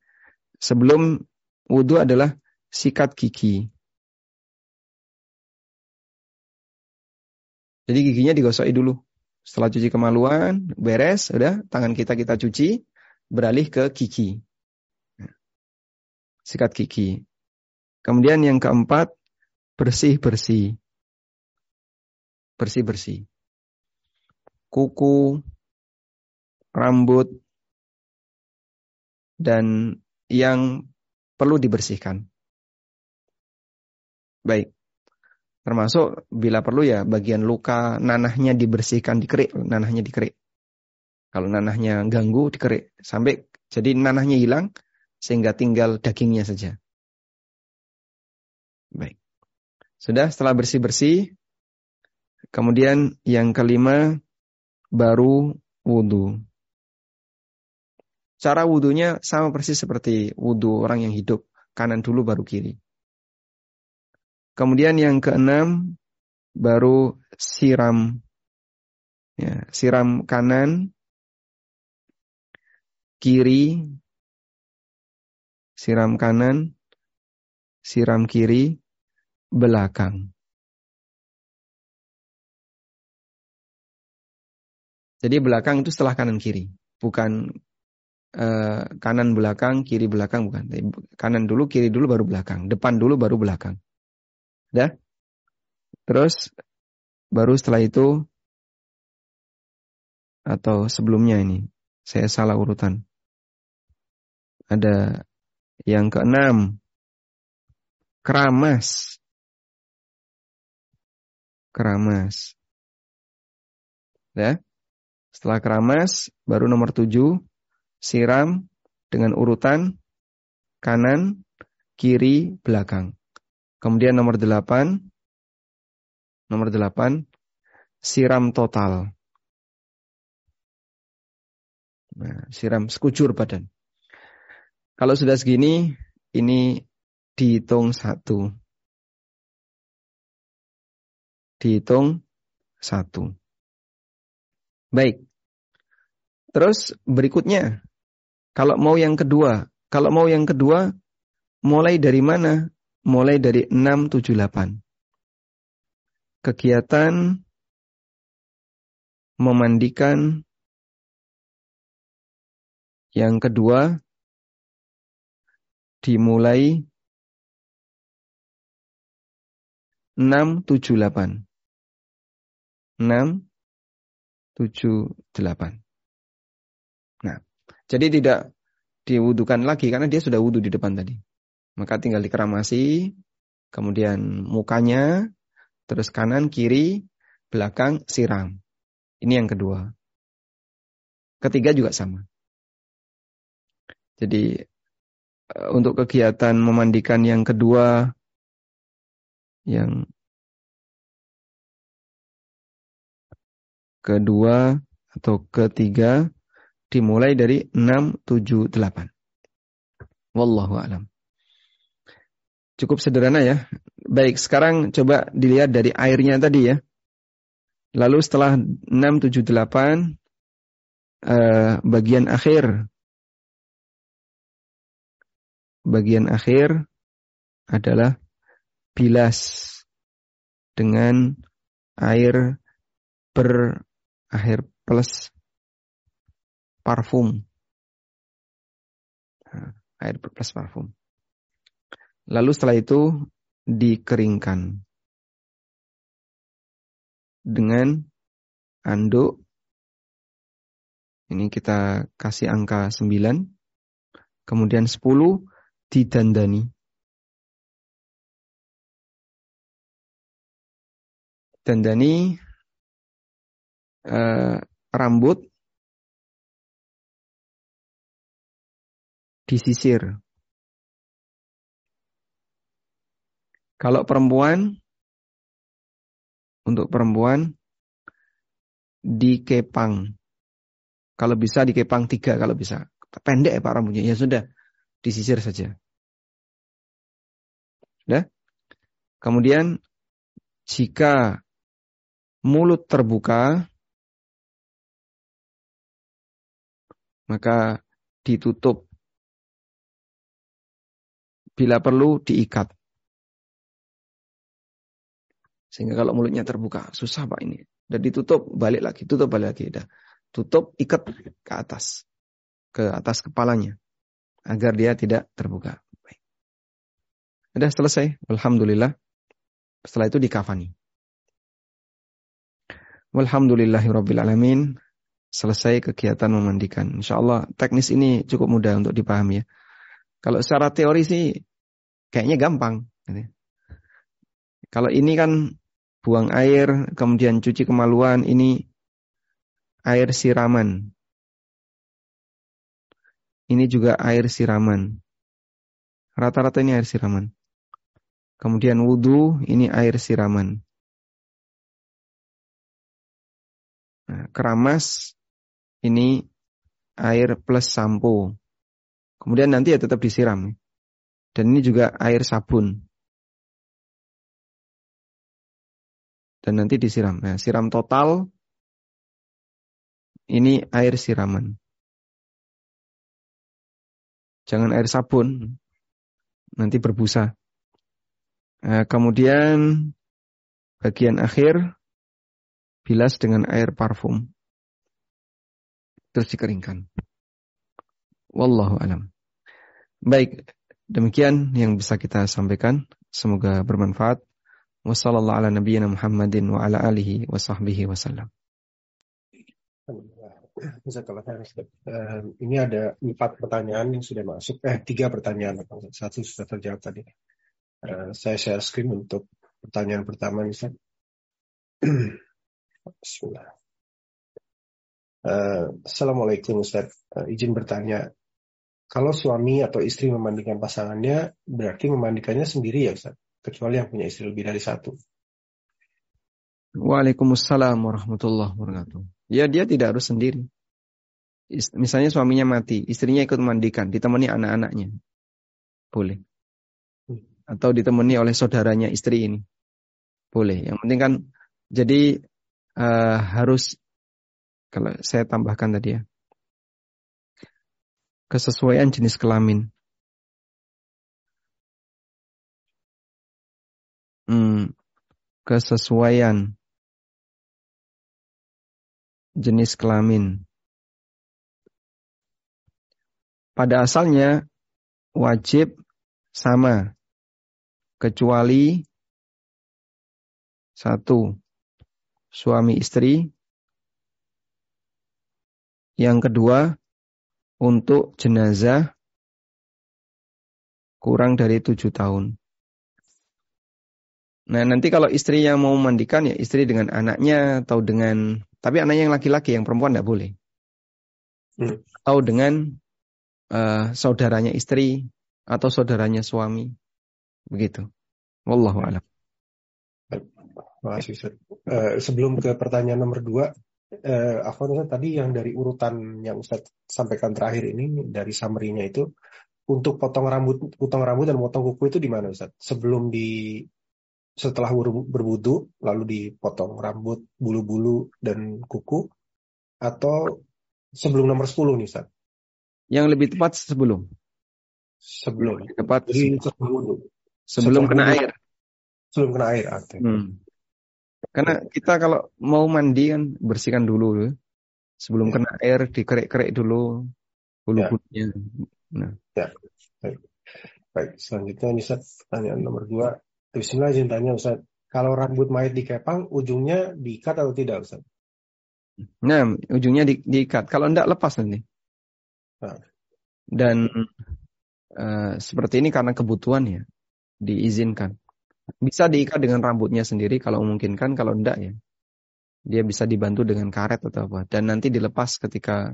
Sebelum wudhu adalah sikat gigi. Jadi giginya digosoki dulu. Setelah cuci kemaluan, beres, udah tangan kita kita cuci, beralih ke gigi. Sikat gigi. Kemudian yang keempat, bersih-bersih. Bersih-bersih. Kuku, rambut, dan yang perlu dibersihkan. Baik. Termasuk bila perlu ya bagian luka nanahnya dibersihkan dikerik, nanahnya dikerik. Kalau nanahnya ganggu dikerik sampai jadi nanahnya hilang sehingga tinggal dagingnya saja. Baik. Sudah setelah bersih-bersih kemudian yang kelima baru wudhu. Cara wudhunya sama persis seperti wudhu orang yang hidup. Kanan dulu baru kiri. Kemudian yang keenam baru siram. Ya, siram kanan, kiri, siram kanan, siram kiri, belakang. Jadi belakang itu setelah kanan kiri, bukan Eh, kanan belakang, kiri belakang bukan. Kanan dulu, kiri dulu baru belakang. Depan dulu baru belakang. Dah? Terus baru setelah itu atau sebelumnya ini saya salah urutan. Ada yang keenam keramas. Keramas. Ya. Setelah keramas baru nomor tujuh siram dengan urutan kanan, kiri, belakang. Kemudian nomor delapan, nomor delapan, siram total. Nah, siram sekujur badan. Kalau sudah segini, ini dihitung satu. Dihitung satu. Baik. Terus berikutnya, kalau mau yang kedua, kalau mau yang kedua, mulai dari mana? Mulai dari 6, 7, 8. Kegiatan memandikan yang kedua dimulai 6, 7, 8. 6, 7, 8. Nah, jadi tidak diwudukan lagi karena dia sudah wudhu di depan tadi. Maka tinggal dikeramasi, kemudian mukanya, terus kanan, kiri, belakang, siram. Ini yang kedua. Ketiga juga sama. Jadi eh, untuk kegiatan memandikan yang kedua, yang kedua atau ketiga dimulai dari 6, 7, 8. Wallahu alam. Cukup sederhana ya. Baik, sekarang coba dilihat dari airnya tadi ya. Lalu setelah 6, 7, 8, eh, bagian akhir. Bagian akhir adalah bilas dengan air ber akhir plus parfum. Nah, air plus parfum. Lalu setelah itu dikeringkan dengan anduk. Ini kita kasih angka 9. Kemudian 10 didandani. Dandani eh, rambut disisir. Kalau perempuan, untuk perempuan dikepang. Kalau bisa dikepang tiga kalau bisa. Pendek ya Pak rambutnya. Ya sudah, disisir saja. Sudah? Kemudian jika mulut terbuka, maka ditutup. Bila perlu diikat. Sehingga kalau mulutnya terbuka, susah Pak ini. Dan ditutup, balik lagi, tutup balik lagi. Dah. Tutup, ikat ke atas. Ke atas kepalanya. Agar dia tidak terbuka. Baik. Sudah selesai. Alhamdulillah. Setelah itu dikafani. Walhamdulillahirrabbilalamin selesai kegiatan memandikan. Insya Allah teknis ini cukup mudah untuk dipahami ya. Kalau secara teori sih kayaknya gampang. Gitu. Kalau ini kan buang air, kemudian cuci kemaluan, ini air siraman. Ini juga air siraman. Rata-rata ini air siraman. Kemudian wudhu, ini air siraman. Nah, keramas ini air plus sampo. Kemudian nanti ya tetap disiram. Dan ini juga air sabun. Dan nanti disiram. Nah, siram total ini air siraman. Jangan air sabun. Nanti berbusa. Nah, kemudian bagian akhir bilas dengan air parfum terus dikeringkan. Wallahu alam. Baik, demikian yang bisa kita sampaikan. Semoga bermanfaat. Wassalamualaikum wa ala wasallam. Ini ada empat pertanyaan yang sudah masuk. Eh, tiga pertanyaan. Satu sudah terjawab tadi. Uh, saya share screen untuk pertanyaan pertama, Ustaz. Bismillah. Uh, Assalamualaikum Ustaz. Izin bertanya, kalau suami atau istri memandikan pasangannya, berarti memandikannya sendiri ya Ustaz? Kecuali yang punya istri lebih dari satu. Waalaikumsalam warahmatullahi wabarakatuh. Ya dia tidak harus sendiri. Misalnya suaminya mati, istrinya ikut memandikan, ditemani anak-anaknya. Boleh. Hmm. Atau ditemani oleh saudaranya istri ini. Boleh. Yang penting kan jadi uh, harus kalau saya tambahkan tadi ya. Kesesuaian jenis kelamin. Hmm, kesesuaian jenis kelamin. Pada asalnya wajib sama kecuali satu suami istri yang kedua untuk jenazah kurang dari tujuh tahun. Nah nanti kalau istri yang mau mandikan ya istri dengan anaknya atau dengan tapi anaknya yang laki-laki yang perempuan tidak boleh. Hmm. Atau dengan uh, saudaranya istri atau saudaranya suami. Begitu. Wallahu a'lam. Makasih Ustaz. Uh, sebelum ke pertanyaan nomor dua, uh, Afwan Ustaz tadi yang dari urutan yang Ustaz sampaikan terakhir ini dari summary-nya itu untuk potong rambut, potong rambut dan potong kuku itu di mana Ustaz? Sebelum di setelah berbudu lalu dipotong rambut, bulu-bulu dan kuku atau sebelum nomor 10 nih Ustaz? Yang lebih tepat sebelum. Sebelum. Lebih tepat Jadi, sebelum, sebelum kena air. Sebelum kena air. Okay. Hmm. Karena kita kalau mau mandi kan bersihkan dulu. Sebelum ya. kena air dikerek-kerek dulu bulu-bulunya. Ya. Nah. Ya. Baik. Baik, selanjutnya Ustaz, pertanyaan nomor dua. Bismillah izin tanya Ustaz. Kalau rambut mayat dikepang, ujungnya diikat atau tidak Ustaz? Nah, ujungnya di, diikat. Kalau enggak lepas nanti. Dan uh, seperti ini karena kebutuhan ya diizinkan. Bisa diikat dengan rambutnya sendiri kalau memungkinkan, kalau enggak ya dia bisa dibantu dengan karet atau apa dan nanti dilepas ketika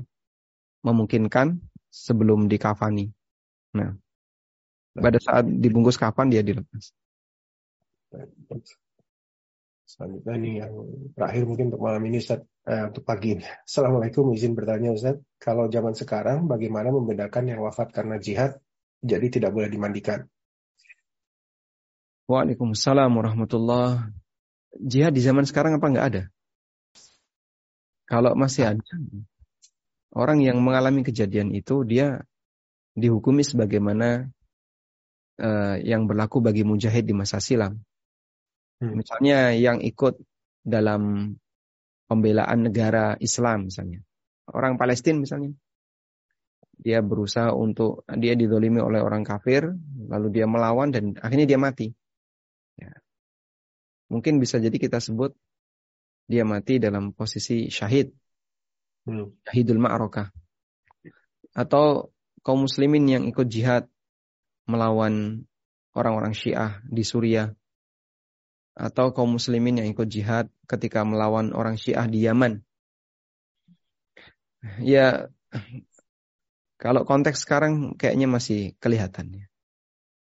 memungkinkan sebelum dikafani. Nah, pada saat dibungkus kapan dia dilepas. Selanjutnya ini yang terakhir mungkin untuk malam ini Ustaz, eh, untuk pagi ini. Assalamualaikum, izin bertanya Ustaz. Kalau zaman sekarang bagaimana membedakan yang wafat karena jihad jadi tidak boleh dimandikan? Waalaikumsalam warahmatullah. Jihad di zaman sekarang apa nggak ada? Kalau masih ada, orang yang mengalami kejadian itu dia dihukumi sebagaimana uh, yang berlaku bagi mujahid di masa silam. Hmm. Misalnya yang ikut dalam pembelaan negara Islam misalnya. Orang Palestina misalnya. Dia berusaha untuk, dia didolimi oleh orang kafir, lalu dia melawan dan akhirnya dia mati. Ya. Mungkin bisa jadi kita sebut dia mati dalam posisi syahid. Hmm. Syahidul ma'rokah. Atau kaum muslimin yang ikut jihad melawan orang-orang syiah di Suriah atau kaum muslimin yang ikut jihad ketika melawan orang Syiah di Yaman. Ya, kalau konteks sekarang kayaknya masih kelihatan ya.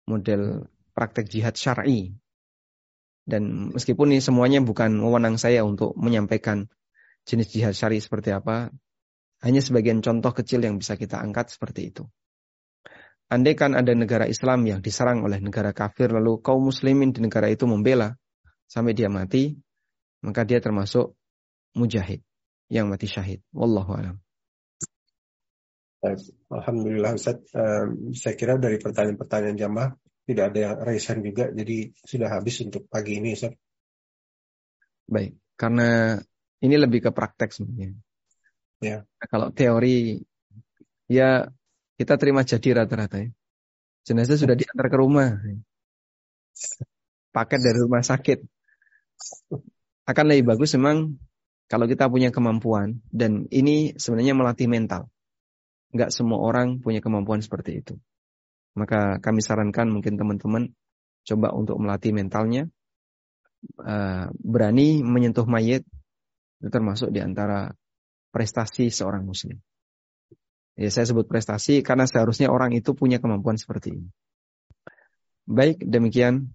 Model praktek jihad syar'i. Dan meskipun ini semuanya bukan wewenang saya untuk menyampaikan jenis jihad syar'i seperti apa, hanya sebagian contoh kecil yang bisa kita angkat seperti itu. Andai kan ada negara Islam yang diserang oleh negara kafir, lalu kaum muslimin di negara itu membela, sampai dia mati, maka dia termasuk mujahid yang mati syahid. Wallahu a'lam. Alhamdulillah Ustaz, um, saya kira dari pertanyaan-pertanyaan jamaah tidak ada yang raise juga, jadi sudah habis untuk pagi ini Ustaz. Baik, karena ini lebih ke praktek sebenarnya. Ya. Nah, kalau teori, ya kita terima jadi rata-rata ya. Jenazah sudah diantar ke rumah. Paket dari rumah sakit akan lebih bagus memang kalau kita punya kemampuan dan ini sebenarnya melatih mental. Enggak semua orang punya kemampuan seperti itu. Maka kami sarankan mungkin teman-teman coba untuk melatih mentalnya. Uh, berani menyentuh mayat itu termasuk di antara prestasi seorang muslim. Ya saya sebut prestasi karena seharusnya orang itu punya kemampuan seperti ini. Baik, demikian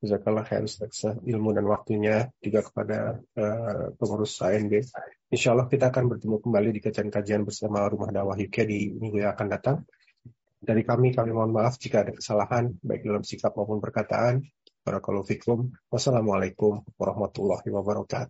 Jazakallah khair Ustaz ilmu dan waktunya juga kepada uh, pengurus ANB. Insya Allah kita akan bertemu kembali di kajian-kajian bersama Rumah Dakwah UK di minggu yang akan datang. Dari kami, kami mohon maaf jika ada kesalahan, baik dalam sikap maupun perkataan. Barakallahu. Wassalamualaikum warahmatullahi wabarakatuh.